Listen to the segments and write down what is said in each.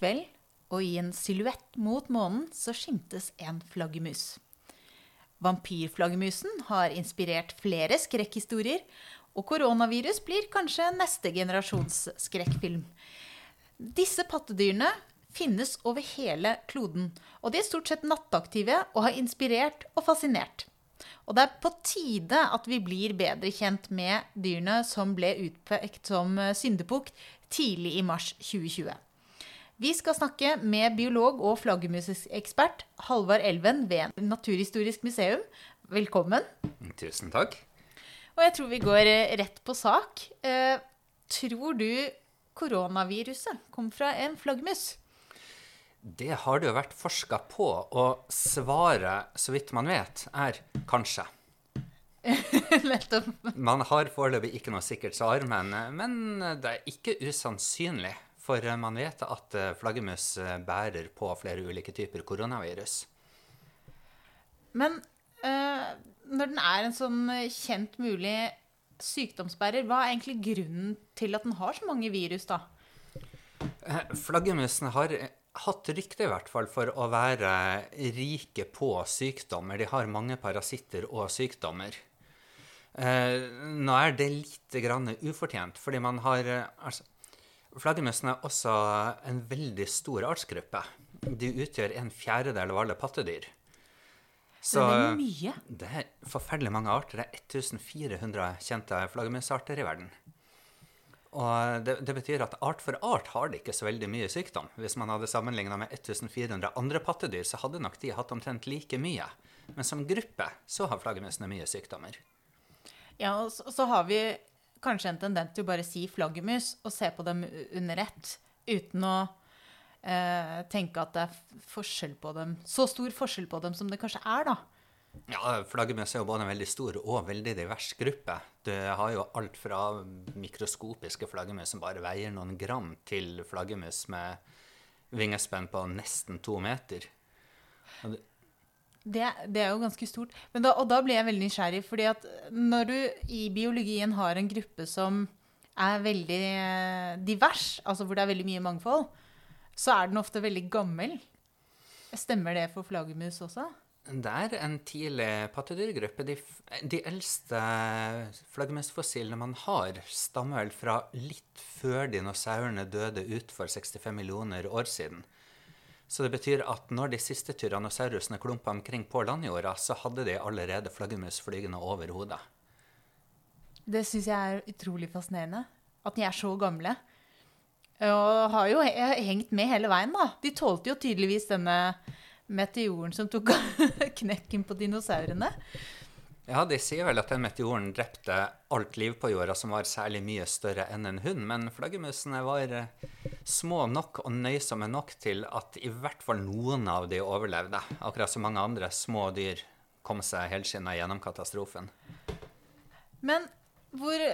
kveld, og i en silhuett mot månen så skimtes en flaggermus. Vampyrflaggermusen har inspirert flere skrekkhistorier, og koronavirus blir kanskje neste generasjons skrekkfilm. Disse pattedyrene finnes over hele kloden, og de er stort sett nattaktive og har inspirert og fascinert. Og det er på tide at vi blir bedre kjent med dyrene som ble utpekt som syndebukk tidlig i mars 2020. Vi skal snakke med biolog og flaggermusekspert Halvard Elven ved Naturhistorisk museum. Velkommen. Tusen takk. Og jeg tror vi går rett på sak. Eh, tror du koronaviruset kom fra en flaggermus? Det har det jo vært forska på, og svaret, så vidt man vet, er kanskje. Nettopp. Man har foreløpig ikke noe sikkert svar, men, men det er ikke usannsynlig. For man vet at flaggermus bærer på flere ulike typer koronavirus. Men eh, når den er en sånn kjent mulig sykdomsbærer, hva er egentlig grunnen til at den har så mange virus, da? Eh, Flaggermusene har hatt rykte i hvert fall for å være rike på sykdommer. De har mange parasitter og sykdommer. Eh, nå er det litt grann ufortjent, fordi man har altså, Flaggermusene er også en veldig stor artsgruppe. De utgjør en fjerdedel av alle pattedyr. Så, det er mye. Det er forferdelig mange arter. Det er 1400 kjente flaggermusarter i verden. Og det, det, betyr at art for art har de ikke så veldig mye sykdom. Hvis man hadde sammenligna med 1400 andre pattedyr, så hadde nok de hatt omtrent like mye. Men som gruppe så har flaggermusene mye sykdommer. Ja, og så, så har vi kanskje en tendens til å bare si flaggermus og se på dem under ett, uten å eh, tenke at det er forskjell på dem, så stor forskjell på dem som det kanskje er, da. Ja, flaggermus er jo både en veldig stor og veldig divers gruppe. Du har jo alt fra mikroskopiske flaggermus som bare veier noen gram, til flaggermus med vingespenn på nesten to meter. Det, det, det, er jo ganske stort. Da, og da blir jeg veldig nysgjerrig, fordi at når du i biologien har en gruppe som er veldig divers, altså hvor det er veldig mye mangfold, så er den ofte veldig gammel. Stemmer det for flaggermus også? Det er en tidlig pattedyrgruppe. De, de eldste flaggermusfossilene man har, stammer vel fra litt før dinosaurene døde ut for 65 millioner år siden. Så det betyr at når de siste tyrannosaurusene klumpa omkring på landjorda, så hadde de allerede flaggermus flygende over hodet. Det syns jeg er utrolig fascinerende. At de er så gamle. Og har jo hengt med hele veien, da. De tålte jo tydeligvis denne meteoren som tok knekken på dinosaurene. Ja, de sier vel at den meteoren drepte alt liv på jorda som var særlig mye større enn en hund, men flaggermusene var små nok og nøysomme nok til at i hvert fall noen av de overlevde. Akkurat som mange andre små dyr kom seg helskinna gjennom katastrofen. Men hvor,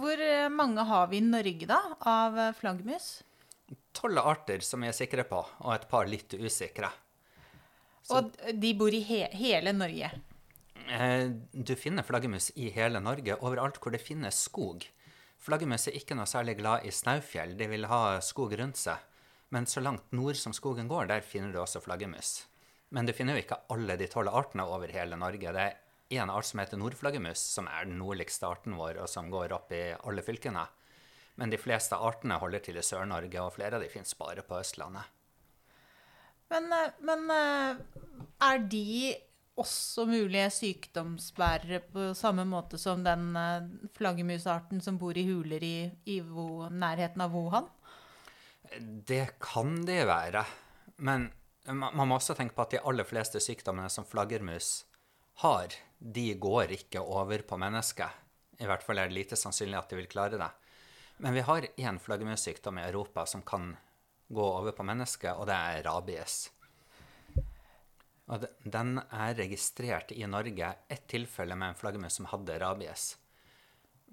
hvor, mange har vi i Norge, da, av flaggermus? Tolv arter som vi er sikre på, og et par litt usikre. Så. Og de bor i he hele Norge? Du finner flaggermus i hele Norge, overalt hvor det finnes skog. Flaggermus er ikke noe særlig glad i snaufjell, de vil ha skog rundt seg. Men så langt nord som skogen går, der finner du også flaggermus. Men du finner jo ikke alle de tolv artene over hele Norge. Det er en art som heter nordflaggermus, som er den nordligste arten vår, og som går opp i alle fylkene. Men de fleste artene holder til i Sør-Norge, og flere av de finnes bare på Østlandet. Men, men er de også mulige sykdomsbærere på samme måte som den flaggermusarten som bor i huler i, i nærheten av Wuhan? Det kan det være. Men man må også tenke på at de aller fleste sykdommene som flaggermus har, de går ikke over på mennesket. I hvert fall er det lite sannsynlig at de vil klare det. Men vi har én flaggermussykdom i Europa som kan gå over på mennesket, og det er rabies. Og den er registrert i Norge ett tilfelle med en flaggermus som hadde rabies.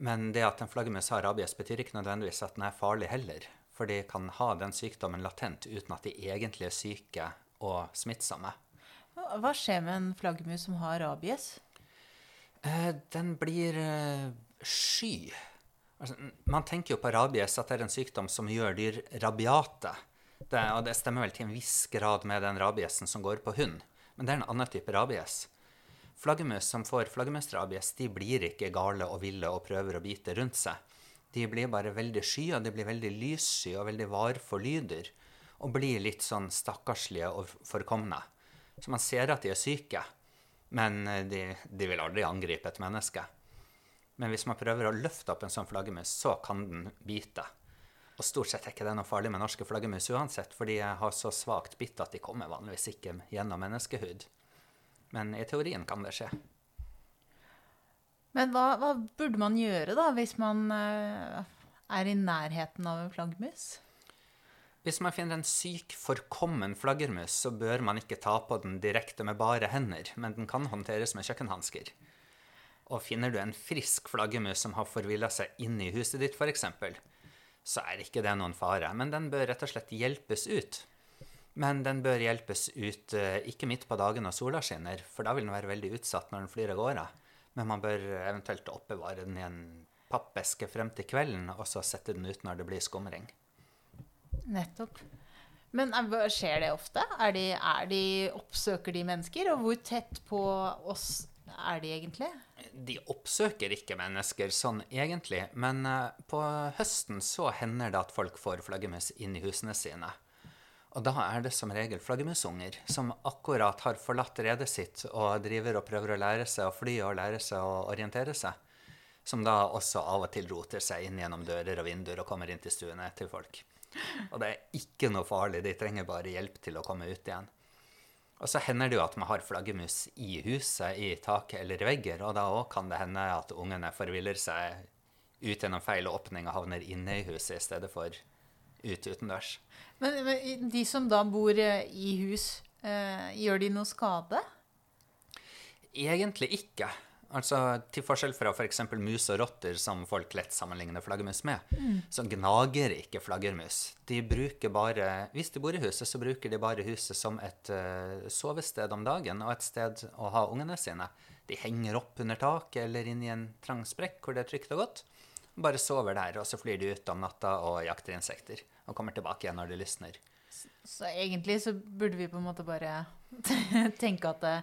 Men det at en flaggermus har rabies, betyr ikke nødvendigvis at den er farlig heller. For de kan ha den sykdommen latent uten at de egentlig er syke og smittsomme. Hva skjer med en flaggermus som har rabies? Den blir sky. Altså, man tenker jo på rabies at det er en sykdom som gjør dyr rabiate. Det, og det stemmer vel til en viss grad med den rabiesen som går på hund, men det er en annen type rabies. Flaggermus som får flaggermusrabies, de blir ikke gale og ville og prøver å bite rundt seg. De blir bare veldig sky, og de blir veldig lyssky og veldig var for lyder. Og blir litt sånn stakkarslige og forkomne. Så man ser at de er syke, men eh, de, de vil aldri angripe et menneske. Men hvis man prøver å løfte opp en sånn flaggermus, så kan den bite. Og stort sett er ikke det noe farlig med norske flaggermus uansett, fordi jeg har så svakt bitt at de kommer vanligvis ikke gjennom menneskehud. Men i teorien kan det skje. Men hva, hva burde man gjøre da, hvis man eh, er i nærheten av en flaggermus? Hvis man finner en syk, forkommen flaggermus, så bør man ikke ta på den direkte med bare hender, men den kan håndteres med kjøkkenhansker. Og finner du en frisk flaggermus som har forvilla seg inn i huset ditt, f.eks., så er ikke det noen fare. Men den bør rett og slett hjelpes ut. Men den bør hjelpes ut eh, ikke midt på dagen når sola skinner, for da vil den være veldig utsatt når den flyr av gårde. Men man bør eventuelt oppbevare den i en pappeske frem til kvelden, og så sette den ut når det blir skumring. Nettopp. Men eh, skjer det ofte? Er de, er de, oppsøker de mennesker? Og hvor tett på oss er de egentlig? De oppsøker ikke mennesker sånn egentlig, men eh, på høsten så hender det at folk får flaggermus inn i husene sine. Og da er det som regel flaggermusunger som akkurat har forlatt redet sitt og driver og prøver å lære seg å fly og lære seg å orientere seg. Som da også av og til roter seg inn gjennom dører og vinduer og kommer inn til stuene til folk. Og det er ikke noe farlig, de trenger bare hjelp til å komme ut igjen. Og så hender det jo at man har flaggermus i huset, i taket eller i vegger, og da òg kan det hende at ungene forviller seg ut gjennom feil åpning og havner inne i huset i stedet for ut utendørs. Men, men de som da bor eh, i hus, eh, gjør de noe skade? Egentlig ikke. Altså, Til forskjell fra f.eks. For mus og rotter, som folk lett sammenligner flaggermus med, mm. så gnager ikke flaggermus. De bruker bare, Hvis de bor i huset, så bruker de bare huset som et uh, sovested om dagen og et sted å ha ungene sine. De henger opp under taket eller inn i en trang sprekk hvor det er trygt og godt. Bare sover der, og så flyr de ut om natta og jakter insekter. Og kommer tilbake igjen når det lysner. Så, så egentlig så burde vi på en måte bare tenke at det,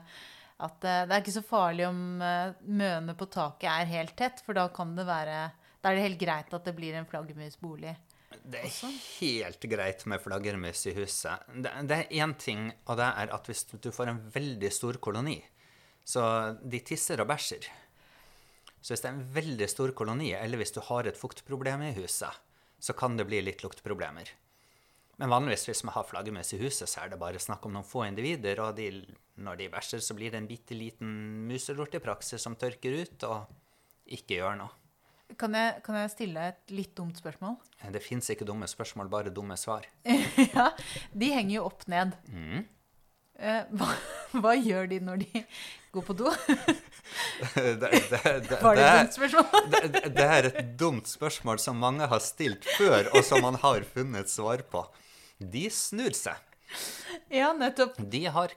at eh, det er ikke så farlig om mønene på taket er helt tett, for da kan det være Da er det helt greit at det blir en flaggermusbolig. Det er helt greit med flaggermus i huset. Det, det er én ting, og det er at hvis du får en veldig stor koloni, så de tisser og bæsjer. Så hvis det er en veldig stor koloni, eller hvis du har et fuktproblem i huset, så kan det bli litt luktproblemer. Men vanligvis hvis man har flaggermus i huset, så er det bare snakk om noen få individer, og de, når de bæsjer, så blir det en bitte liten muselort i praksis som tørker ut og ikke gjør noe. Kan jeg, kan jeg stille et litt dumt spørsmål? Det fins ikke dumme spørsmål, bare dumme svar. ja, De henger jo opp ned. Mm. Eh, hva, hva, gjør de når de går på do? det, det, Var det et dumt spørsmål? det, er et dumt spørsmål som mange har stilt før, og som man har funnet svar på. De snur seg. Ja, nettopp. De har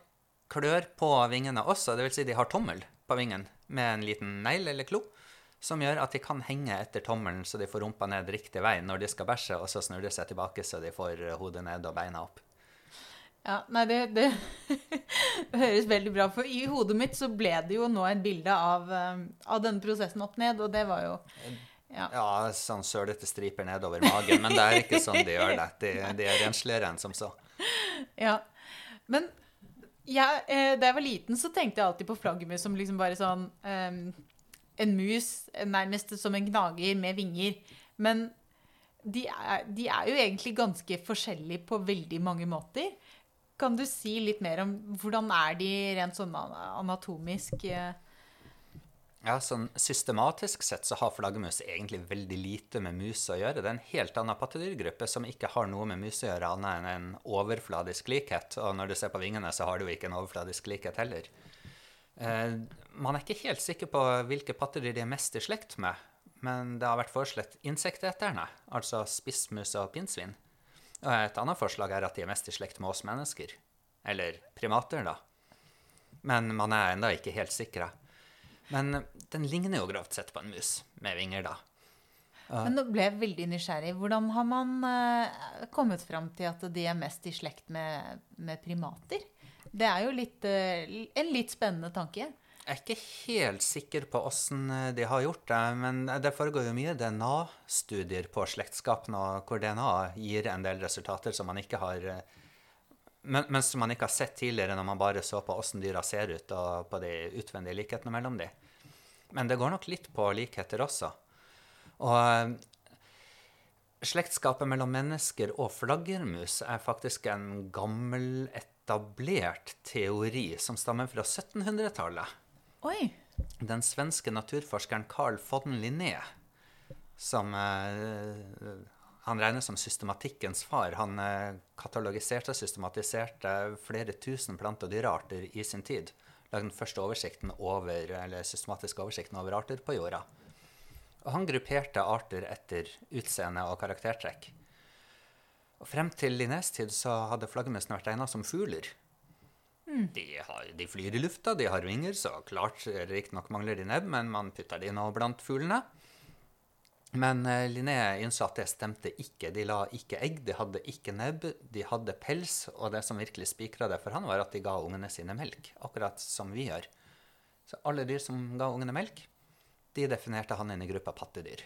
klør på vingene også, dvs. Si de har tommel på vingen med en liten negl eller klo, som gjør at de kan henge etter tommelen så de får rumpa ned riktig vei når de skal bæsje, og så snur de seg tilbake så de får hodet ned og beina opp. Ja, nei, det, det høres veldig bra For i hodet mitt så ble det jo nå et bilde av, um, av denne prosessen opp ned, og det var jo ja, ja sånn sølete striper nedover magen. Men det er ikke sånn de gjør det. De, de er rensligere enn som så. Ja. Men jeg, eh, da jeg var liten, så tenkte jeg alltid på flaggermus som liksom bare sånn um, En mus, nærmest som en gnager med vinger. Men de er, de er, jo egentlig ganske forskjellige på veldig mange måter. Kan du si litt mer om hvordan er de rent sånn anatomisk? Eh? Ja, sånn Systematisk sett så har flaggermus egentlig veldig lite med mus å gjøre. Det er en helt annen pattedyrgruppe som ikke har noe med mus å gjøre, annet enn en overfladisk likhet. Og når du ser på vingene, så har du ikke en overfladisk likhet heller. Eh, man er ikke helt sikker på hvilke pattedyr de er mest i slekt med, men det har vært foreslått insekteterne, altså spissmus og pinnsvin. Og et annet forslag er at de er mest i slekt med oss mennesker. Eller primater, da. Men man er ennå ikke helt sikra. Men den ligner jo grovt sett på en mus med vinger, da. Men nå ble jeg veldig nysgjerrig. Hvordan har man eh, kommet fram til at de er mest i slekt med, med primater? Det er jo litt, eh, en litt spennende tanke. Jeg er ikke helt sikker på åssen de har gjort det, men det foregår jo mye DNA-studier på slektskap nå, hvor DNA gir en del resultater som man ikke har eh, men, men som man ikke har sett tidligere når man bare så på åssen dyra ser ut, og på de utvendige likhetene mellom de. Men det går nok litt på likheter også. Og eh, slektskapet mellom mennesker og flaggermus er faktisk en gammel, etablert teori som stammer fra 1700-tallet. Oi! Den svenske naturforskeren Carl von Linné, som eh, han regnes som systematikkens far. Han eh, katalogiserte og systematiserte flere tusen plante- og dyrearter i sin tid. Lagde den første oversikten over, eller systematiske oversikten over arter på jorda. Og han grupperte arter etter utseende og karaktertrekk. Og frem til Linnés tid så hadde flaggermusene vært egna som fugler. De, har, de flyr i lufta, de har vinger, så klart riktignok mangler de nebb, men man putter de nå blant fuglene. Men eh, Linné innså at det stemte ikke. De la ikke egg, de hadde ikke nebb, de hadde pels, og det som virkelig spikra det for han, var at de ga ungene sine melk, akkurat som vi gjør. Så alle dyr som ga ungene melk, de definerte han inn i gruppa pattedyr.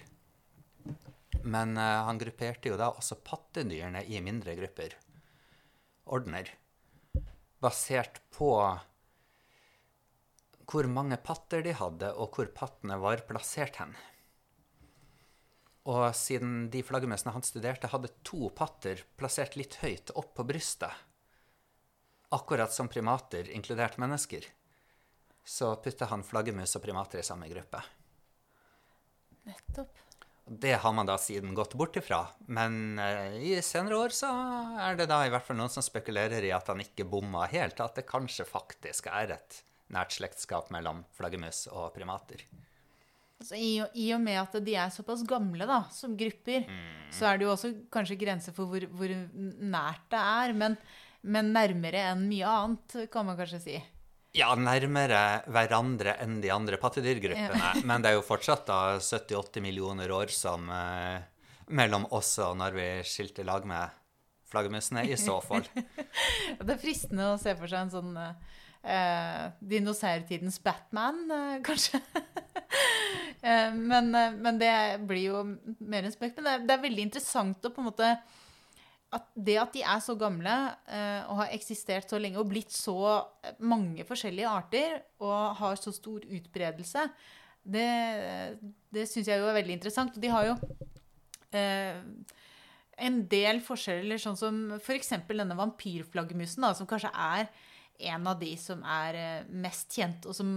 Men uh, han grupperte jo da også pattedyrene i mindre grupper, Ordner. basert på hvor mange patter de hadde, og hvor pattene var plassert hen. Og siden de flaggermusene han studerte, hadde to patter plassert litt høyt opp på brystet, akkurat som primater, inkludert mennesker, så putta han flaggermus og primater i samme gruppe. Nettopp. Det har man da siden gått bort ifra, men eh, i senere år så er det da i hvert fall noen som spekulerer i at han ikke bomma helt, at det kanskje faktisk er et nært slektskap mellom flaggermus og primater. Altså, i, og- I og med at de er såpass gamle da, som grupper, så er det jo også kanskje grenser for hvor, hvor nært det er. Men, men nærmere enn mye annet, kan man kanskje si. Ja, nærmere hverandre enn de andre pattedyrgruppene, men det er jo fortsatt da 70-80 millioner år som eh, mellom oss og når vi skilte lag med flaggermusene, i så fall. Det er fristende å se for seg en sånn eh, dinosaurtidens Batman, eh, kanskje. eh, men, eh, men det blir jo mer en spøk. Men det er, det er veldig interessant å på en måte at det at de er så gamle eh, og har eksistert så lenge og blitt så mange forskjellige arter og har så stor utbredelse, det, det syns jeg jo er veldig interessant. Og de har jo eh, en del forskjeller, sånn som f.eks. denne vampyrflaggermusen, som kanskje er en av de som er eh, mest kjent, og som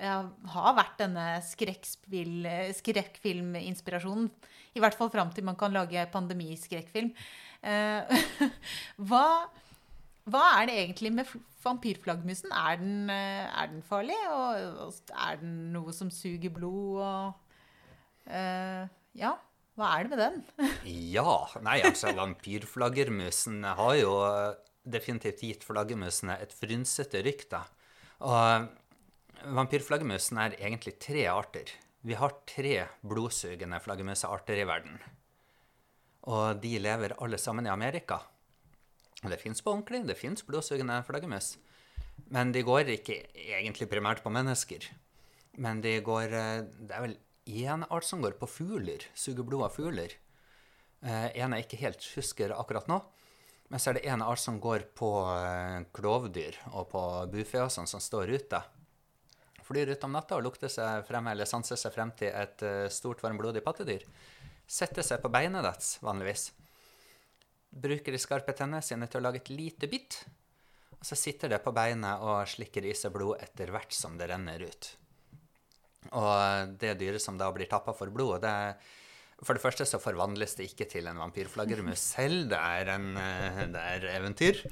ja, har vært denne skrekkspill- skrekkfilminspirasjonen. I hvert fall fram til man kan lage pandemiskrekkfilm. Eh, hva, hva er det egentlig med vampyrflaggmusen? Er, den, eh, er den farlig? Og, og er den noe som suger blod? Og eh, Ja, hva er det med den? Ja, nei, altså, vampyrflaggermusen har jo definitivt gitt flaggermusene et frynsete rykte. Og vampyrflaggermusen er egentlig tre arter. Vi har tre blodsugende flaggermusearter i verden. Og de lever alle sammen i Amerika. Og det fins på ordentlig, det fins blodsugende flaggermus. Men de går ikke egentlig primært på mennesker. Men de går eh, Det er vel én art som går på fugler, suger blod av fugler. Eh, en jeg ikke helt husker akkurat nå. Men så er det en art som går på eh, klovdyr og på bufe og sånn, som står ute. Flyr ut om natta og lukter seg frem, eller sanser seg frem til et eh, stort, varmblodig pattedyr. Setter seg på beinet dets, vanligvis. Bruker de skarpe tennene sine til å lage et lite bitt. Og så sitter det på beinet og slikker i seg blod etter hvert som det renner ut. Og det dyret som da blir tappa for blod, det For det første så forvandles det ikke til en vampyrflaggermus selv, det er, en, eh, det er eventyr.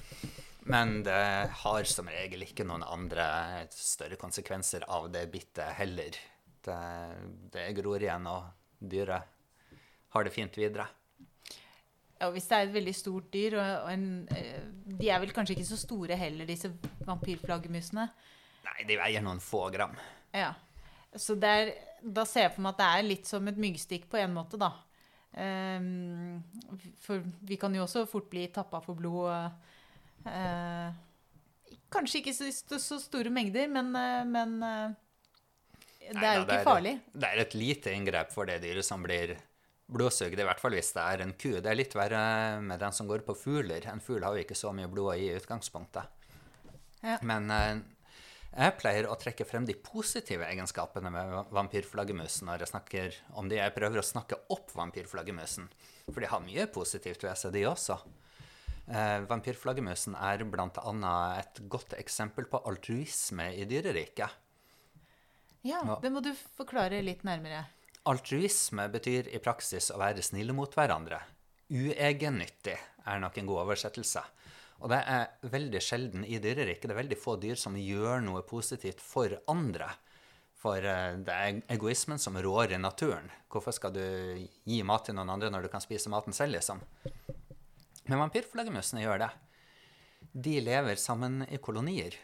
Men det har som regel ikke noen andre større konsekvenser av det bittet heller. Det, det gror igjen, og dyret har det fint videre. Ja, hvis det er et veldig stort dyr, og, og en, eh, de er vel kanskje ikke så store heller, disse vampyrflaggermusene. Nei, de veier noen få gram. Ja. Så er, da ser jeg for meg at det er litt som et myggstikk på en måte, da. Um, for vi kan jo også fort bli tappa for blod. Uh, kanskje ikke så, så store mengder, men, eh, men uh, det Nei er jo ikke farlig. Det er et lite inngrep for det dyret som blir blodsugd, i hvert fall hvis det er en ku. Det er litt verre med den som går på fugler. En fugl har jo ikke så mye blod i utgangspunktet. Ja. Men eh, jeg pleier å trekke frem de positive egenskapene med va- vampyrflaggermusen når jeg snakker om de. Jeg prøver å snakke opp vampyrflaggermusen, for de har mye positivt ved seg, de også. Eh, vampyrflaggermusen er bl.a. et godt eksempel på altruisme i dyreriket. Ja, Ja. det må du forklare litt nærmere. Altruisme betyr i praksis å være snille mot hverandre. Uegennyttig er nok en god oversettelse. Og det er veldig sjelden i dyreriket. Det er veldig få dyr som gjør noe positivt for andre. For eh, det er egoismen som rår i naturen. Hvorfor skal du gi mat til noen andre når du kan spise maten selv, liksom? Men vampyrflaggermusene gjør det. De lever sammen i kolonier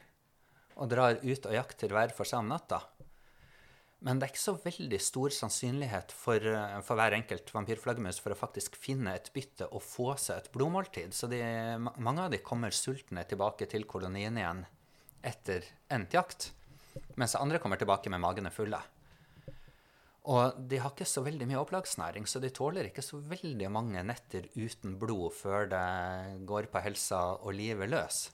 og drar ut og jakter hver for seg om natta. Men det er ikke så veldig stor sannsynlighet for, eh, for hver enkelt vampyrflaggermus for å faktisk finne et bytte og få seg et blodmåltid. Så de, mange av de kommer sultne tilbake til kolonien igjen etter endt jakt. Mens andre kommer tilbake med magene fulle. Og de har ikke så veldig mye opplagsnæring, så de tåler ikke så veldig mange netter uten blod før det går på helsa og livet løs.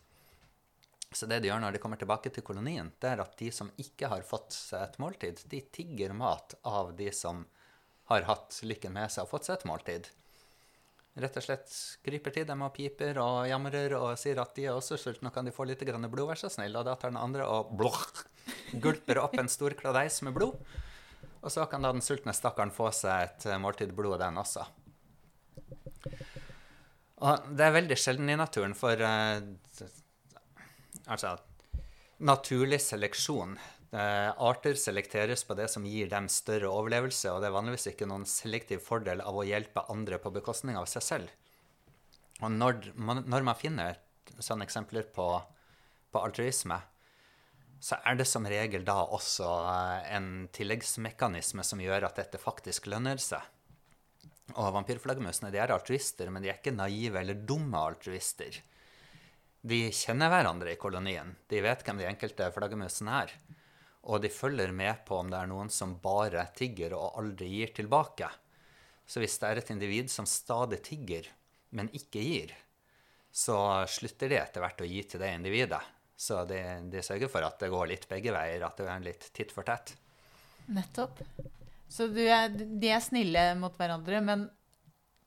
Så det de gjør når de kommer tilbake til kolonien, det er at de som ikke har fått seg et måltid, de tigger mat av de som har hatt lykken med seg og fått seg et måltid. Rett og slett griper til dem og piper og jamrer og sier at de er også sultne, og kan de få litt blod, vær så snill? Og da tar den andre og blåh, gulper opp en stor kladeis med blod. Og så kan da den sultne stakkaren få seg et eh, måltid blod, den også. Og det er veldig sjelden i naturen, for eh, altså naturlig seleksjon. Eh, arter selekteres på det som gir dem større overlevelse, og det er vanligvis ikke noen selektiv fordel av å hjelpe andre på bekostning av seg selv. Og når man, når man finner sånne eksempler på, på altruisme, så er det som regel da også eh, en tilleggsmekanisme som gjør at dette faktisk lønner seg. Og vampyrflaggermusene er altruister, men de er ikke naive eller dumme altruister. De kjenner hverandre i kolonien. De vet hvem de enkelte flaggermusene er. Og de følger med på om det er noen som bare tigger og aldri gir tilbake. Så hvis det er et individ som stadig tigger, men ikke gir, så slutter de etter hvert å gi til det individet. Så de, de sørger for at det går litt begge veier, at det er litt titt for tett. Nettopp. Så er, de er snille mot hverandre, men,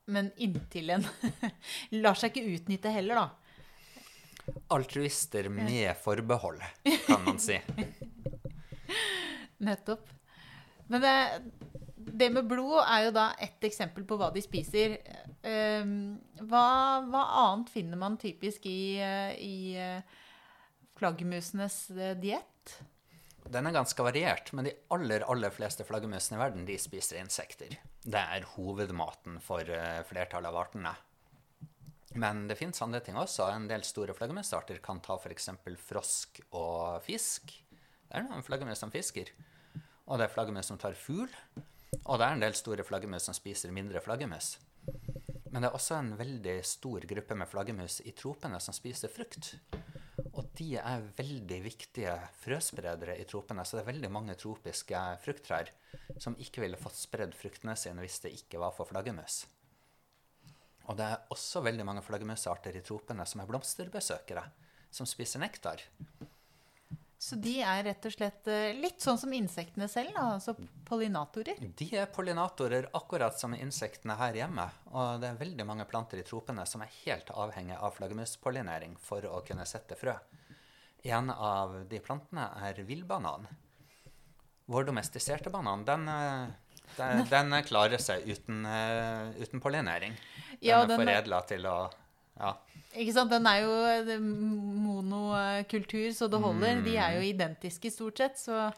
men inntil en Lar seg ikke utnytte heller, da. Altruister med forbehold, kan man si. Nettopp. Men det, det med blod er jo da ett eksempel på hva de spiser. Ehm, Hva, hva annet finner man typisk i, i eh, flaggermusenes eh, diett? Den er ganske variert, men de aller, aller fleste flaggermusene i verden de spiser insekter. Det er hovedmaten for eh, flertallet av artene. Men det fins andre ting også. En del store flaggermusarter kan ta f.eks. frosk og fisk. Det er noen flaggermus som fisker. Og det er flaggermus som tar fugl. Og det er en del store flaggermus som spiser mindre flaggermus. Men det er også en veldig stor gruppe med flaggermus i tropene som spiser frukt. Og de er veldig viktige frøspredere i tropene, så det er veldig mange tropiske frukttrær som ikke ville fått spredd fruktene sine hvis det ikke var for flaggermus. Og det er også veldig mange flaggermusarter i tropene som er blomsterbesøkere, som spiser nektar. Så de er rett og slett eh, litt sånn som insektene selv, da, altså pollinatorer. De er pollinatorer akkurat som insektene her hjemme, og det er veldig mange planter i tropene som er helt avhengig av flaggermuspollinering for å kunne sette frø. En av de plantene er villbanan. Vår domestiserte banan, den, eh, den, den klarer seg uten, eh, uten pollinering. Den Ja, den er- foredla til å ja, Ikke sant? Den er jo eh, monokultur, så det holder. De er jo Mm. identiske stort sett, så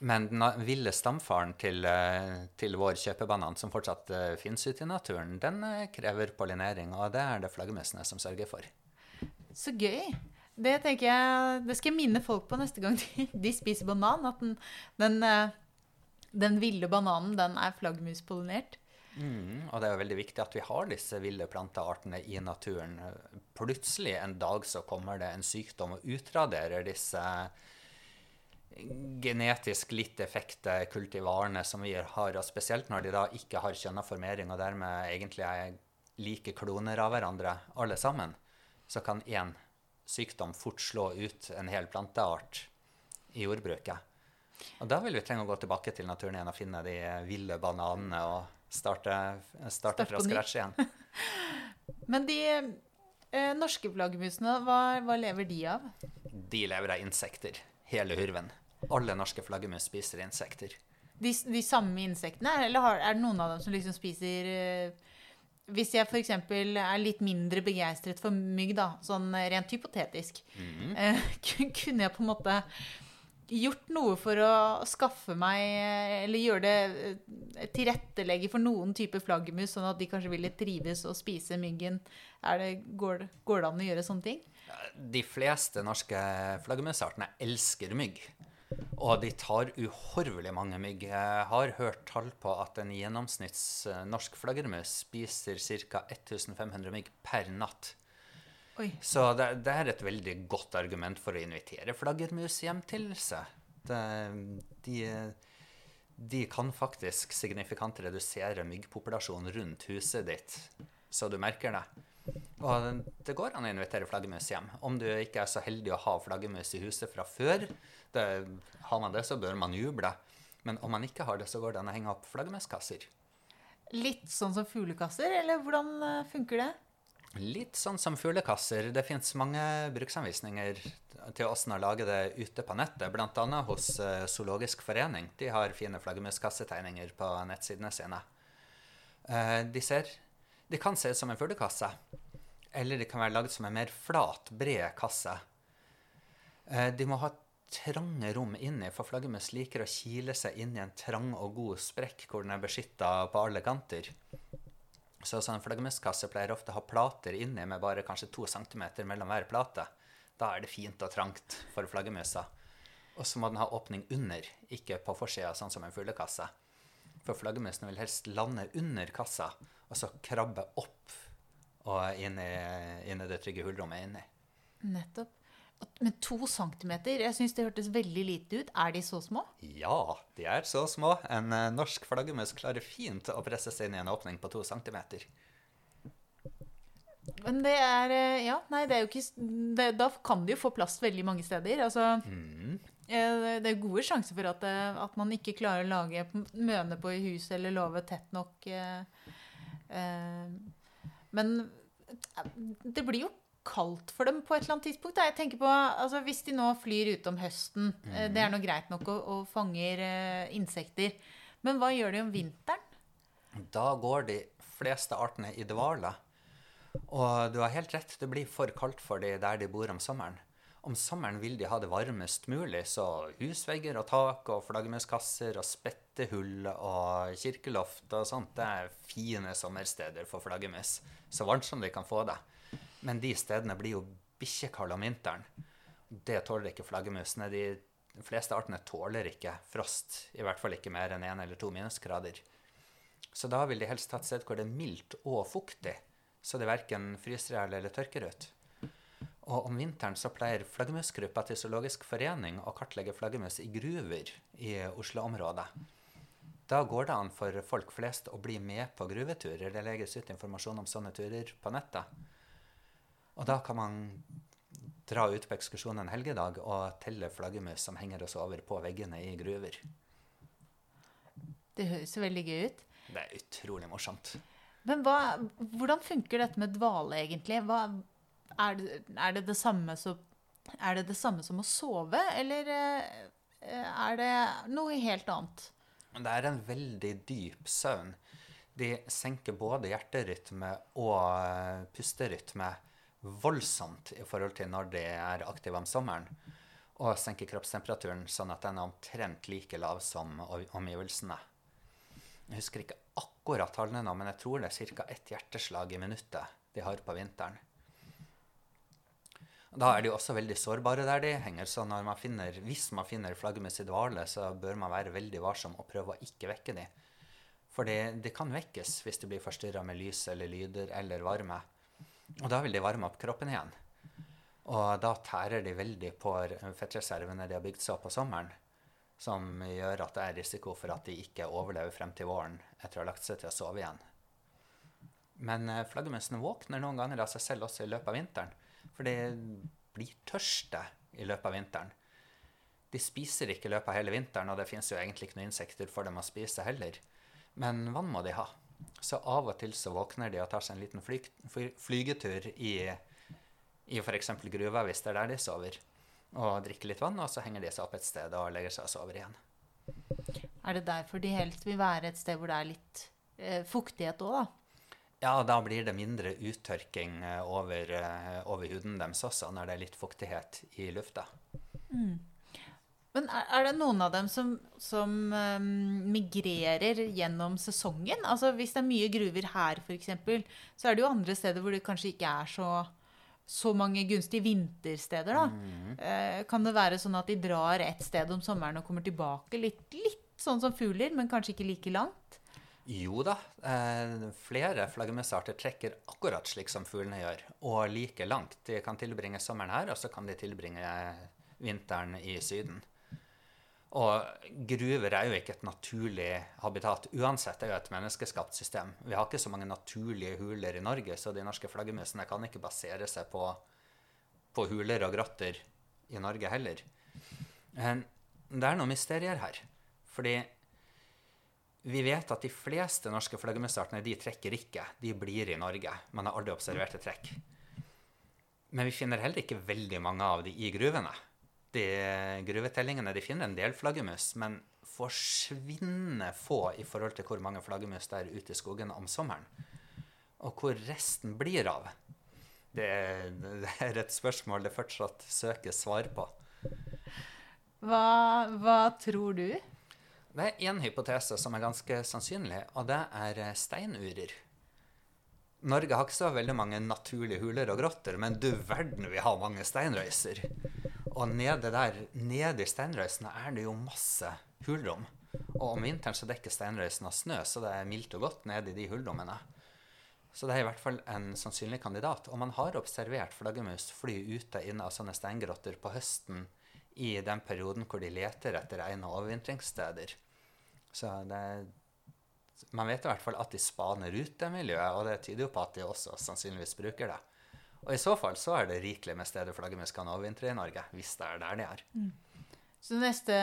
Men den ville stamfaren til, eh, til vår kjøpebanan, som fortsatt uh, finnes ute i naturen, den eh, krever pollinering, og det er det flaggermusene som sørger for. Så gøy. Det tenker jeg, det skal jeg minne folk på neste gang de, de spiser banan. At den, den, eh, den ville bananen, den er flaggermuspollinert. Mm, og det er jo veldig viktig at vi har disse ville planteartene i naturen. Plutselig en dag så kommer det en sykdom og utraderer disse genetisk litt effekte kultivarene som vi har, og spesielt når de da ikke har kjønna formering og dermed egentlig er like kloner av hverandre alle sammen, så kan én sykdom fort slå ut en hel planteart i jordbruket. Og da vil vi trenge å gå tilbake til naturen igjen og finne de ville bananene og starte, starte fra scratch igjen. Men de eh, norske flaggermusene, hva, hva lever de av? De lever av insekter. Hele hurven. Alle norske flaggermus spiser insekter. De, de samme insektene? Eller har, er det noen av dem som liksom spiser eh, Hvis jeg f.eks. er litt mindre begeistret for mygg, da, sånn rent hypotetisk, Mhm. eh, kunne jeg på en måte gjort noe for å skaffe meg Eller gjøre det eh, Tilrettelegge for noen type flaggermus, sånn at de kanskje ville trives og spise myggen. Det, går, går det an å gjøre sånne ting? De fleste norske flaggermusartene elsker mygg. Og de tar uhorvelig mange mygg. Jeg har hørt tall på at en gjennomsnitts eh, norsk flaggermus spiser ca. 1500 mygg per natt. Oi. Så det, det er et veldig godt argument for å invitere flaggermus hjem til seg. Det, de, de kan faktisk signifikant redusere myggpopulasjonen rundt huset ditt, så du merker det. Og det går an å invitere flaggermus hjem. Om du ikke er så heldig å ha flaggermus i huset fra før, det, har man det, så bør man juble. Men om man ikke har det, så går det an å henge opp flaggermuskasser. Litt sånn som fuglekasser, eller hvordan eh, funker det? Litt sånn som fuglekasser. Det fins mange bruksanvisninger til åssen å lage det ute på nettet, bl.a. hos eh, Zoologisk forening. De har fine flaggermuskassetegninger på nettsidene sine. Eh, de, ser, de kan se ut som en fuglekasse, eller de kan være lagd som en mer flat, bred kasse. Eh, de må ha trange rom inni, for flaggermus liker å kile seg inn i en trang og god sprekk hvor den er beskytta på alle kanter. Så sånn flaggermuskasse pleier ofte å ha plater inni med bare kanskje to centimeter mellom hver plate. Da er det fint og trangt for flaggermusa. Og så må den ha åpning under, ikke på forsida, sånn som en fuglekasse. For flaggermusene vil helst lande under kassa, og så krabbe opp og inn i, inn i det trygge hullrommet inni. Nettopp. Men to centimeter, jeg syns det hørtes veldig lite ut. Er de så små? Ja, de er så små. En eh, norsk flaggermus klarer fint å presse seg inn i en åpning på to centimeter. Men det er eh, Ja, nei, det er jo ikke det, Da kan de jo få plass veldig mange steder. Altså Mm. eh, Det er gode sjanser for at, at man ikke klarer å lage møne på i huset eller låve tett nok. Men det blir jo kaldt for dem på et eller annet tidspunkt. Da. Jeg tenker på, altså Hvis de nå flyr ute om høsten, mm. det er nå greit nok og, og fanger uh, insekter. Men hva gjør de om vinteren? Da går de fleste artene i dvale. Og du har helt rett, det blir for kaldt for de der de bor om sommeren. Om sommeren vil de ha det varmest mulig, så husvegger og tak og flaggermuskasser og spettehull og kirkeloft og sånt, det er fine sommersteder for flaggermus. Så varmt som de kan få det. Men de stedene blir jo bikkjekalde om vinteren. Det tåler ikke flaggermusene. De fleste artene tåler ikke frost, i hvert fall ikke mer enn én eller to minusgrader. Så da vil de helst ha et sted hvor det er mildt og fuktig, så det verken fryser i eller tørker ut. Og om vinteren så pleier flaggermusgruppa til Zoologisk forening å kartlegge flaggermus i gruver i Oslo-området. Da går det an for folk flest å bli med på gruveturer. Det legges ut informasjon om sånne turer på nettet. Og da kan man dra ut på ekskursjon en helgedag og telle flaggermus som henger og sover på veggene i gruver. Det høres veldig gøy ut. Det er utrolig morsomt. Men hva, hvordan funker dette med dvale, egentlig? Hva, er, det, er, det det samme som, er det det samme som å sove, eller eh, er det noe helt annet? Det er en veldig dyp søvn. De senker både hjerterytme og pusterytme voldsomt i forhold til når de er aktiv om sommeren. Og senker kroppstemperaturen sånn at den er omtrent like lav som omgivelsene. Jeg husker ikke akkurat tallene nå, men jeg tror det er ca. ett hjerteslag i minuttet de har på vinteren. Da er de også veldig sårbare der de henger, så man finner, hvis man finner flaggermus i dvale, så bør man være veldig varsom og prøve å ikke vekke dem. For de kan vekkes hvis de blir forstyrra med lys eller lyder eller varme. Og da vil de varme opp kroppen igjen. Og da tærer de veldig på fettreservene de har bygd seg opp på sommeren. Som gjør at det er risiko for at de ikke overlever frem til våren etter å ha lagt seg til å sove igjen. Men eh, flaggermusene våkner noen ganger av seg selv også i løpet av vinteren. For de blir tørste i løpet av vinteren. De spiser ikke i løpet av hele vinteren, og det fins jo egentlig ikke noen insekter for dem å spise heller. Men vann må de ha. Så av og til så våkner de og tar seg en liten fly, flygetur i, i f.eks. gruva, hvis det er der de sover. Og drikker litt vann, og så henger de seg opp et sted og legger seg og sover igjen. Er det derfor de helst vil være et sted hvor det er litt eh, fuktighet òg, da? Ja, da blir det mindre uttørking eh, over, eh, over, huden deres også, når det er litt fuktighet i lufta. Mm. Men er det noen av dem som, som um, migrerer gjennom sesongen? Altså Hvis det er mye gruver her, f.eks., så er det jo andre steder hvor det kanskje ikke er så, så mange gunstige vintersteder. da. Mm. Uh, kan det være sånn at de drar et sted om sommeren og kommer tilbake litt, litt sånn som fugler, men kanskje ikke like langt? Jo da. Eh, flere flaggermusarter trekker akkurat slik som fuglene gjør, og like langt. De kan tilbringe sommeren her, og så kan de tilbringe vinteren i Syden. Og gruver er jo ikke et naturlig habitat. Uansett det er jo et menneskeskapt system. Vi har ikke så mange naturlige huler i Norge, så de norske flaggermusene kan ikke basere seg på, på huler og grotter i Norge heller. Men det er noen mysterier her. Fordi vi vet at de fleste norske flaggermusartene de trekker ikke. De blir i Norge. Man har aldri observert et trekk. Men vi finner heller ikke veldig mange av de i gruvene. De gruvetellingene de finner en del flaggermus, men forsvinner få i forhold til hvor mange flaggermus det er ute i skogen om sommeren. Og hvor resten blir av. Det, det er et spørsmål det fortsatt søkes svar på. Hva, hva tror du? Det er én hypotese som er ganske sannsynlig, og det er steinurer. Norge har ikke så veldig mange naturlige huler og grotter, men du verden vi har mange steinrøyser. Og nede der, nede i steinrøysene er det jo masse hulrom. Og om vinteren så dekker steinrøysen av snø, så det er mildt og godt nede i de hulrommene. Så det er i hvert fall en sannsynlig kandidat. Og man har observert flaggermus fly ute inne av sånne steingrotter på høsten i den perioden hvor de leter etter egne overvintringssteder. Så det, man vet i hvert fall at de spaner ut det miljøet, og det tyder jo på at de også sannsynligvis bruker det. Og i så fall så er det rikelig med steder flaggermus kan overvintre i Norge, hvis det er der de er. Mm. Så neste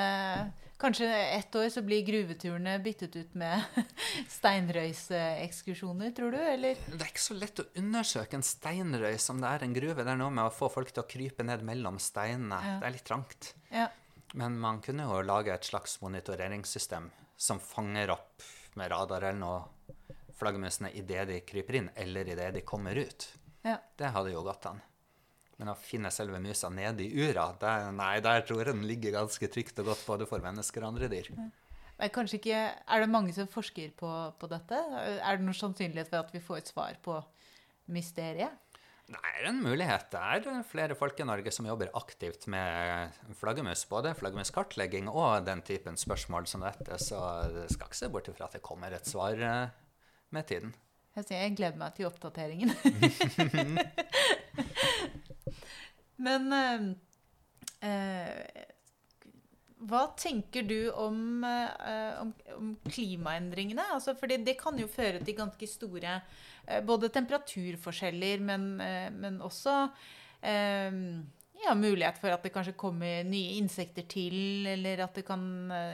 Kanskje ett år så blir gruveturene byttet ut med steinrøysekskursjoner, tror du? Eller? Det er ikke så lett å undersøke en steinrøys som det er en gruve. Det er noe med å få folk til å krype ned mellom steinene. Ja. Det er litt trangt. Ja. Men man kunne jo lage et slags monitoreringssystem som fanger opp med radar eller noe flaggermusene idet de kryper inn, eller idet de kommer ut. Ja. Det hadde jo gått an. Men å finne selve musa nede i ura, der, nei, der tror jeg den ligger ganske trygt og godt både for mennesker og andre dyr. Ja. Men kanskje ikke, Er det mange som forsker på, på dette? Er det noen sannsynlighet for at vi får et svar på mysteriet? Det er en mulighet. Det er flere folk i Norge som jobber aktivt med flaggermus. Både flaggermuskartlegging og den typen spørsmål som dette. Så det skal ikke se bort ifra at det kommer et svar eh, med tiden. Jeg, sier, jeg gleder meg til oppdateringen. Men eh, eh hva tenker du om, eh, om, om klimaendringene? Altså, fordi det kan jo føre til ganske store eh, både temperaturforskjeller, men, eh, men også ja, mulighet for at det kanskje kommer nye insekter til, eller at det kan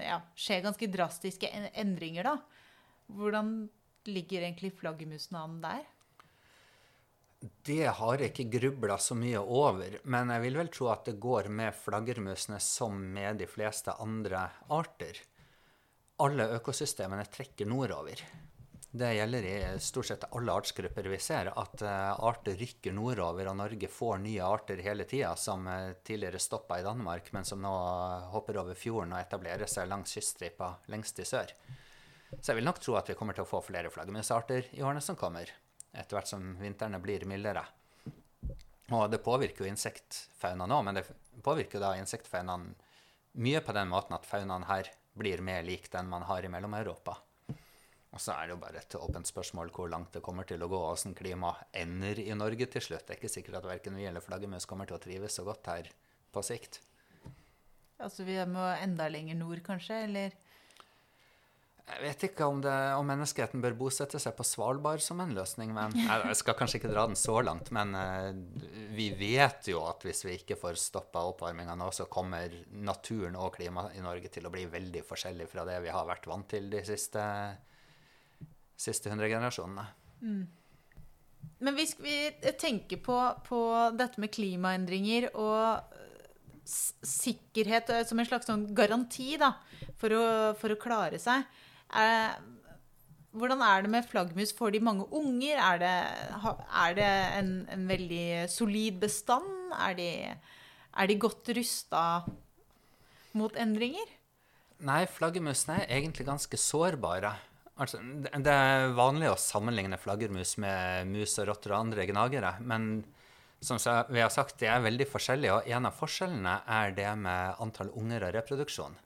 ja, skje ganske drastiske endringer, da. Hvordan ligger egentlig flaggermusen an der? Det har jeg ikke grubla så mye over, men jeg vil vel tro at det går med flaggermusene som med de fleste andre arter. Alle økosystemene trekker nordover. Det gjelder i stort sett alle artsgrupper vi ser, at uh, arter rykker nordover, og Norge får nye arter hele tida, som uh, tidligere stoppa i Danmark, men som nå hopper over fjorden og etablerer seg langs kyststripa lengst i sør. Så jeg vil nok tro at vi kommer til å få flere flaggermusarter i årene som kommer etter hvert som vintrene blir mildere. Og det påvirker jo insektfaunaen òg, men det påvirker da insektfaunaen mye på den måten at faunaen her blir mer lik den man har i Mellom-Europa. Og så er det jo bare et åpent spørsmål hvor langt det kommer til å gå, og hvordan klimaet ender i Norge til slutt. Det er ikke sikkert at verken vi eller flaggermus kommer til å trives så godt her på sikt. Altså vi må enda lenger nord, kanskje? Eller Jeg vet ikke om, det, om menneskeheten bør bosette seg på Svalbard som en løsning, men jeg skal kanskje ikke dra den så langt. Men eh, vi vet jo at hvis vi ikke får stoppa oppvarminga nå, så kommer naturen og klimaet i Norge til å bli veldig forskjellig fra det vi har vært vant til de siste, siste 100 generasjonene. Men hvis vi tenker på, på dette med klimaendringer og sikkerhet eh, som en slags sånn garanti da, for å, for å klare seg er, Hvordan er det med flaggermus? Får de mange unger? Er det, er det en, en veldig solid bestand? Er de, er de godt rusta mot endringer? Nei, flaggermusene er egentlig ganske sårbare. Altså, det det er vanlig å sammenligne flaggermus med mus og rotter og andre gnagere, men som vi har sagt, de er veldig forskjellige, og en av forskjellene er det med antall unger og reproduksjon.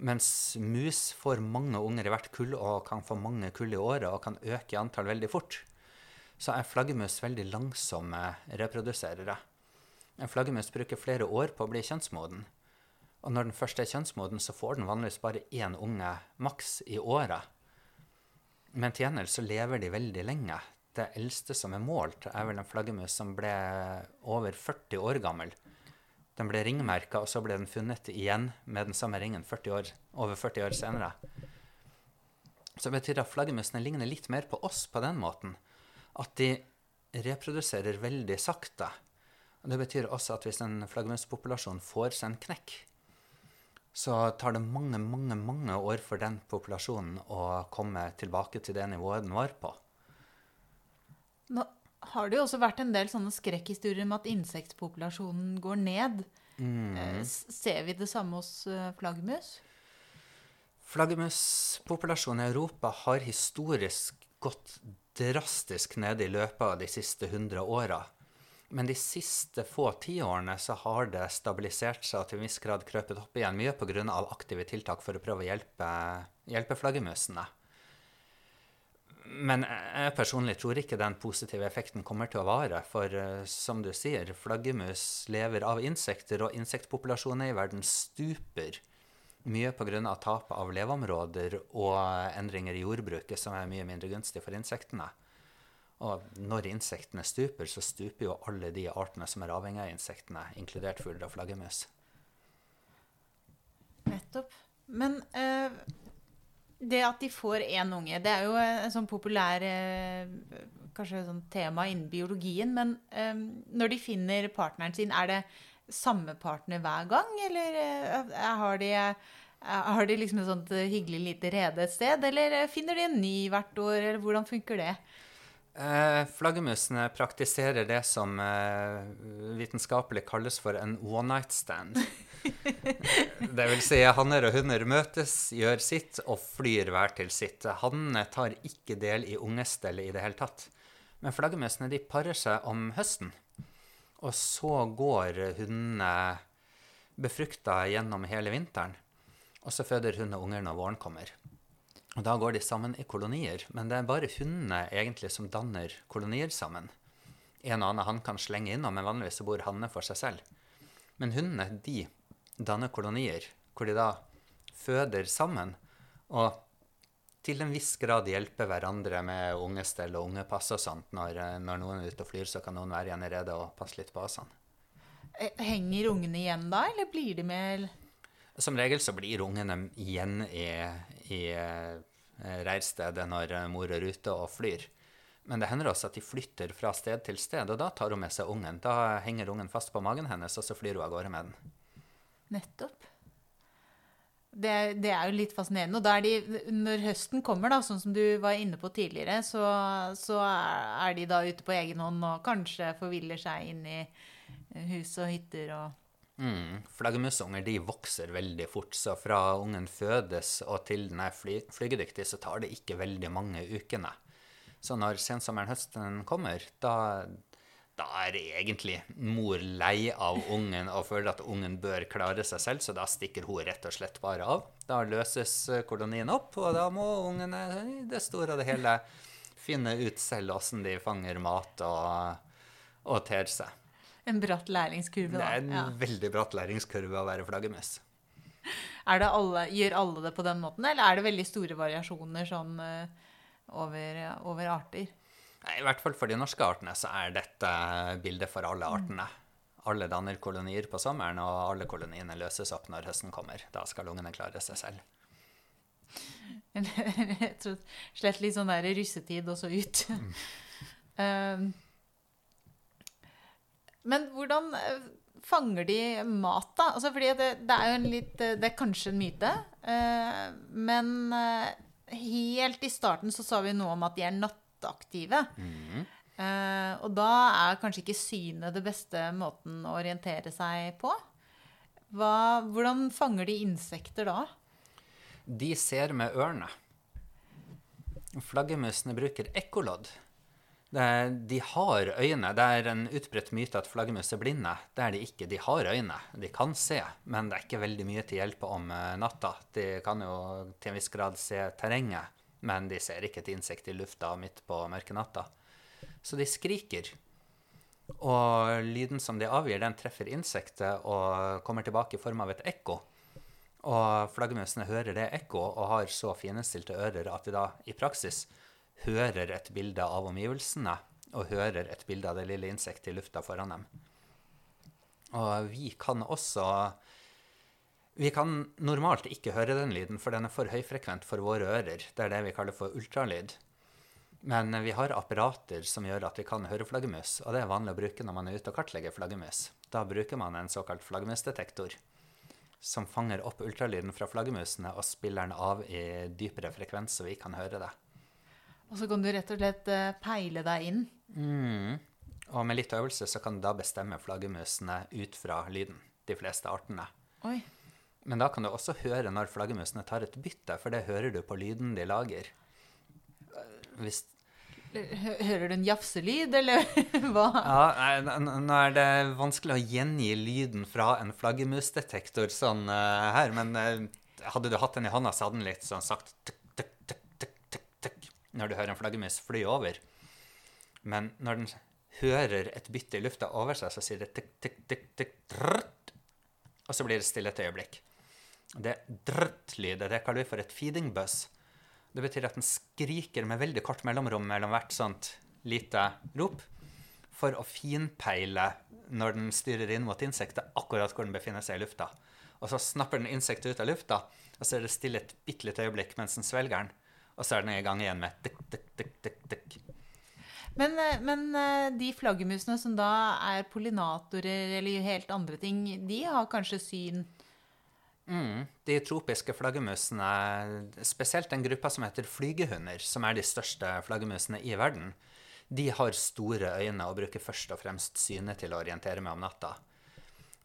Mens mus får mange unger i hvert kull og kan få mange kull i året og kan øke i antall veldig fort, så er flaggermus veldig langsomme reproduserere. En flaggermus bruker flere år på å bli kjønnsmoden. Og når den først er kjønnsmoden, så får den vanligvis bare én unge maks i året. Men til gjengjeld så lever de veldig lenge. Det eldste som er målt, er vel en flaggermus som ble over 40 år gammel. Den ble ringmerka, og så ble den funnet igjen med den samme ringen 40 år, over 40 år senere. Så det betyr at flaggermusene ligner litt mer på oss på den måten. At de reproduserer veldig sakte. Det betyr også at hvis en flaggermuspopulasjon får seg en knekk, så tar det mange, mange, mange år for den populasjonen å komme tilbake til det nivået den var på. Nå har det jo også vært en del sånne skrekkhistorier om at insektpopulasjonen går ned. Mm. Ser vi det samme hos eh, flaggermus? Flaggermuspopulasjonen i Europa har historisk gått drastisk ned i løpet av de siste 100 åra. Men de siste få tiårene så har det stabilisert seg og til en viss grad krøpet opp igjen, mye pga. aktive tiltak for å prøve å hjelpe, hjelpe flaggermusene. Men jeg personlig tror ikke den positive effekten kommer til å vare, for eh, som du sier, flaggermus lever av insekter, og insektpopulasjoner i verden stuper. Mye pga. tap av leveområder og endringer i jordbruket som er mye mindre gunstig for insektene. Og når insektene stuper, så stuper jo alle de artene som er avhengig av insektene, inkludert fugler og flaggermus. Nettopp. Men eh, det at de får én unge, det er jo en sånn populær eh, Kanskje sånn tema innen biologien. Men um, når de finner partneren sin, er det samme partner hver gang? Eller eh, har de eh, har de liksom et sånt eh, hyggelig lite rede et sted, eller eh, finner de en ny hvert år, eller hvordan funker det? Eh, flaggermusene praktiserer det som eh, vitenskapelig kalles for en one night stand. det vil si hanner og hunder møtes, gjør sitt og flyr hver til sitt. Hannene tar ikke del i ungestellet i det hele tatt. Men flaggermusene de parer seg om høsten. Og så går hundene befrukta gjennom hele vinteren. Og så føder hundene unger når våren kommer. Og da går de sammen i kolonier, men det er bare hundene egentlig som danner kolonier sammen. En og annen hann kan slenge innom, men vanligvis bor hannene for seg selv. Men hundene de danner kolonier, hvor de da føder sammen, og til en viss grad hjelper hverandre med ungestell og ungepass og sånt. Når, eh, når noen er ute og flyr, så kan noen være igjen i redet og passe litt på asene. Eh, Henger ungene igjen da, eller blir de med? Som regel så blir ungene igjen i, i eh, reirstedet når mor er ute og flyr. Men det hender også at de flytter fra sted til sted, og da tar hun med seg ungen. Da henger ungen fast på magen hennes, og så flyr hun av gårde med den. Nettopp. Det, det er jo litt fascinerende. Og da er de, når høsten kommer, da, sånn som du var inne på tidligere, så, så er de da ute på egen hånd og kanskje forviller seg inn i hus og hytter og Mm. Flaggermusunger de vokser veldig fort, så fra ungen fødes og til den er fly, flygedyktig, så tar det ikke veldig mange ukene. Så når sensommeren høsten kommer, da, da er egentlig mor lei av ungen og føler at ungen bør klare seg selv, så da stikker hun rett og slett bare av. Da løses eh, kolonien opp, og da må ungene i det store og det hele finne ut selv åssen de fanger mat og, og ter seg. En bratt læringskurve, da. Det er en Ja. veldig bratt læringskurve å være flaggermus. Er gjør alle det på den måten, eller er det veldig store variasjoner sånn eh, over, over arter? I hvert fall for de norske artene så er dette bildet for alle artene. Alle danner kolonier på sommeren, og alle koloniene løses opp når høsten kommer. Da skal ungene klare seg selv. Jeg tror slett litt sånn der russetid og så ut. Mm. men hvordan eh, fanger de mat, da? Altså, fordi det, det er jo en litt eh, Det er kanskje en myte. eh, men helt i starten så sa vi noe om at de er nattaktive. Eh, og da er kanskje ikke synet det beste måten å orientere seg på. Hva, hvordan fanger de insekter da? De ser med ørene. Flaggermusene bruker ekkolodd. De har øyne. Det er en utbredt myte at flaggermus er blinde. Det er de ikke. De har øyne. De kan se, men det er ikke veldig mye til hjelp om eh, natta. De kan jo til en viss grad se terrenget, men de ser ikke et insekt i lufta midt på mørke natta. Så de skriker. Og lyden som de avgir, den treffer insektet og kommer tilbake i form av et ekko. Og flaggermusene hører det ekko og har så finestilte ører at de da i praksis hører et bilde av omgivelsene og hører et bilde av det lille insektet i lufta foran dem. Og vi kan også Vi kan normalt ikke høre den lyden, for den er for høyfrekvent for våre ører. Det er det vi kaller for ultralyd. Men vi har apparater som gjør at vi kan høre flaggermus, og det er vanlig å bruke når man er ute og kartlegger flaggermus. Da bruker man en såkalt flaggermusdetektor som fanger opp ultralyden fra flaggermusene og spiller den av i dypere frekvens, så vi kan høre det. Og så kan du rett og slett eh, peile deg inn. Mm. Og med litt øvelse så kan du da bestemme flaggermusene ut fra lyden, de fleste artene. Oi. Men da kan du også høre når flaggermusene tar et bytte, for det hører du på lyden de lager. Hvis Hører du en jafselyd, eller hva? Ja, nå er det vanskelig å gjengi lyden fra en flaggermusdetektor sånn uh, her, men uh, hadde du hatt den i hånda, så hadde den litt sånn sagt tuk, tuk, tuk, tuk, tuk, tuk, når du hører en flaggermus fly over. Men når den hører et bytte i lufta over seg, så sier det tuk, tuk, tuk, drrt, og så blir det stille et øyeblikk. Det drrt-lydet, det kaller vi for et feeding buzz. Det betyr at den skriker med veldig kort mellomrom mellom hvert sånt lite rop for å finpeile når den styrer inn mot insektet, akkurat hvor den befinner seg i lufta. Og så snapper den insektet ut av lufta, og så er det stille et bitte lite øyeblikk mens den svelger den. Og så er den i gang igjen med tikk, tikk, tikk, tikk, tikk. Men, eh, men eh, de flaggermusene som da er pollinatorer eller helt andre ting, de har kanskje syn Mm. De tropiske flaggermusene, spesielt den gruppa som heter flygehunder, som er de største flaggermusene i verden, de har store øyne og bruker først og fremst synet til å orientere med om natta.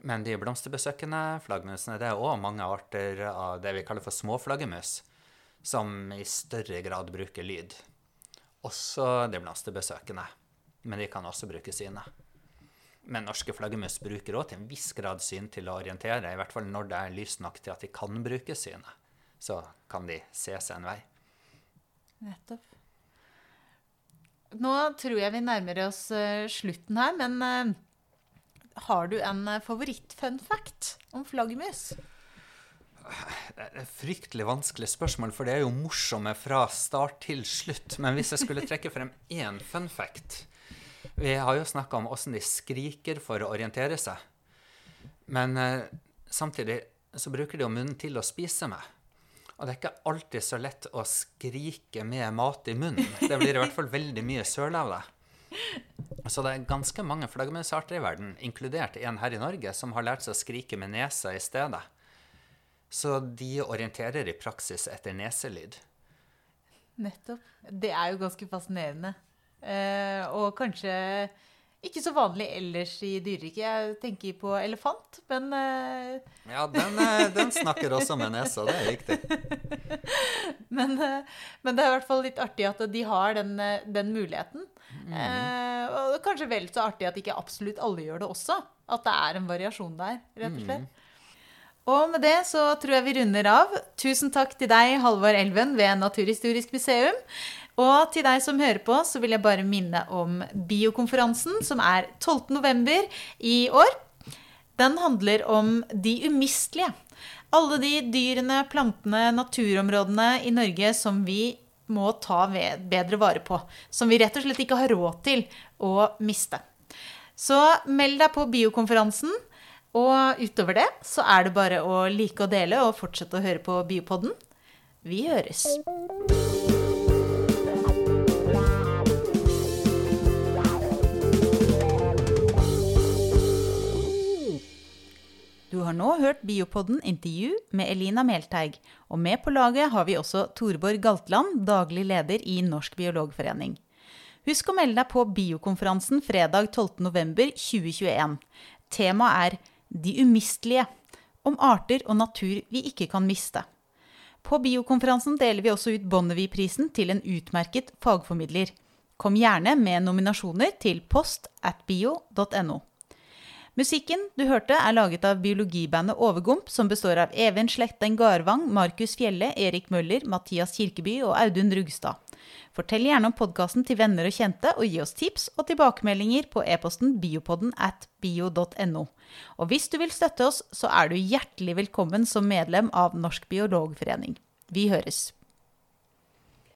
Men de blomsterbesøkende flaggermusene, det er òg mange arter av det vi kaller for småflaggermus, som i større grad bruker lyd. Også de blomsterbesøkende, men de kan også bruke synet. Men norske flaggermus bruker òg til en viss grad syn til å orientere, i hvert fall når det er lyst nok til at de kan bruke synet. Så kan de se seg en vei. Nettopp. Nå tror jeg vi nærmer oss eh, slutten her, men eh, har du en uh, favoritt-fun fact om flaggermus? Det er et fryktelig vanskelig spørsmål, for det er jo morsomme fra start til slutt. Men hvis jeg skulle trekke frem én fun fact Vi har jo snakka om åssen de skriker for å orientere seg. Men eh, samtidig så bruker de jo munnen til å spise med. Og det er ikke alltid så lett å skrike med mat i munnen. Det blir i hvert fall veldig mye søl av det. Så det er ganske mange flaggermusarter i verden, inkludert en her i Norge, som har lært seg å skrike med nesa i stedet. Så de orienterer i praksis etter neselyd. Nettopp. Det er jo ganske fascinerende. Eh, og kanskje ikke så vanlig ellers i dyreriket. Jeg tenker på elefant, men eh, Ja, den, eh, den snakker også med nesa, det er riktig. Men, men det er i hvert fall litt artig at de har den, den muligheten. Eh, og kanskje vel så artig at ikke absolutt alle gjør det også. At det er en variasjon der, rett og slett. Og med det så tror jeg vi runder av. Tusen takk til deg, Halvor Elven ved Naturhistorisk museum. Og til deg som hører på, så vil jeg bare minne om biokonferansen som er 12. november i år. Den handler om de umistelige. Alle de dyrene, plantene, naturområdene i Norge som vi må ta bedre vare på. Som vi rett og slett ikke har råd til å miste. Så meld deg på biokonferansen. Og utover det så er det bare å like og dele og fortsette å høre på Biopodden. Vi høres. Du har nå hørt Biopodden intervju med Elina Melteig, og med på laget har vi også Torborg Galtland, daglig leder i Norsk biologforening. Husk å melde deg på biokonferansen fredag 12.11.2021. Temaet er De umistelige, om arter og natur vi ikke kan miste. På biokonferansen deler vi også ut Bonnevie-prisen til en utmerket fagformidler. Kom gjerne med nominasjoner til post at bio.no. Musikken du hørte er laget av biologibandet Overgump, som består av Even Slekten Garvang, Markus Fjelle, Erik Møller, Mathias Kirkeby og Audun Rugstad. Fortell gjerne om podkasten til venner og kjente, og gi oss tips og tilbakemeldinger på e-posten biopodden at bio.no. Og hvis du vil støtte oss, så er du hjertelig velkommen som medlem av Norsk biologforening. Vi høres!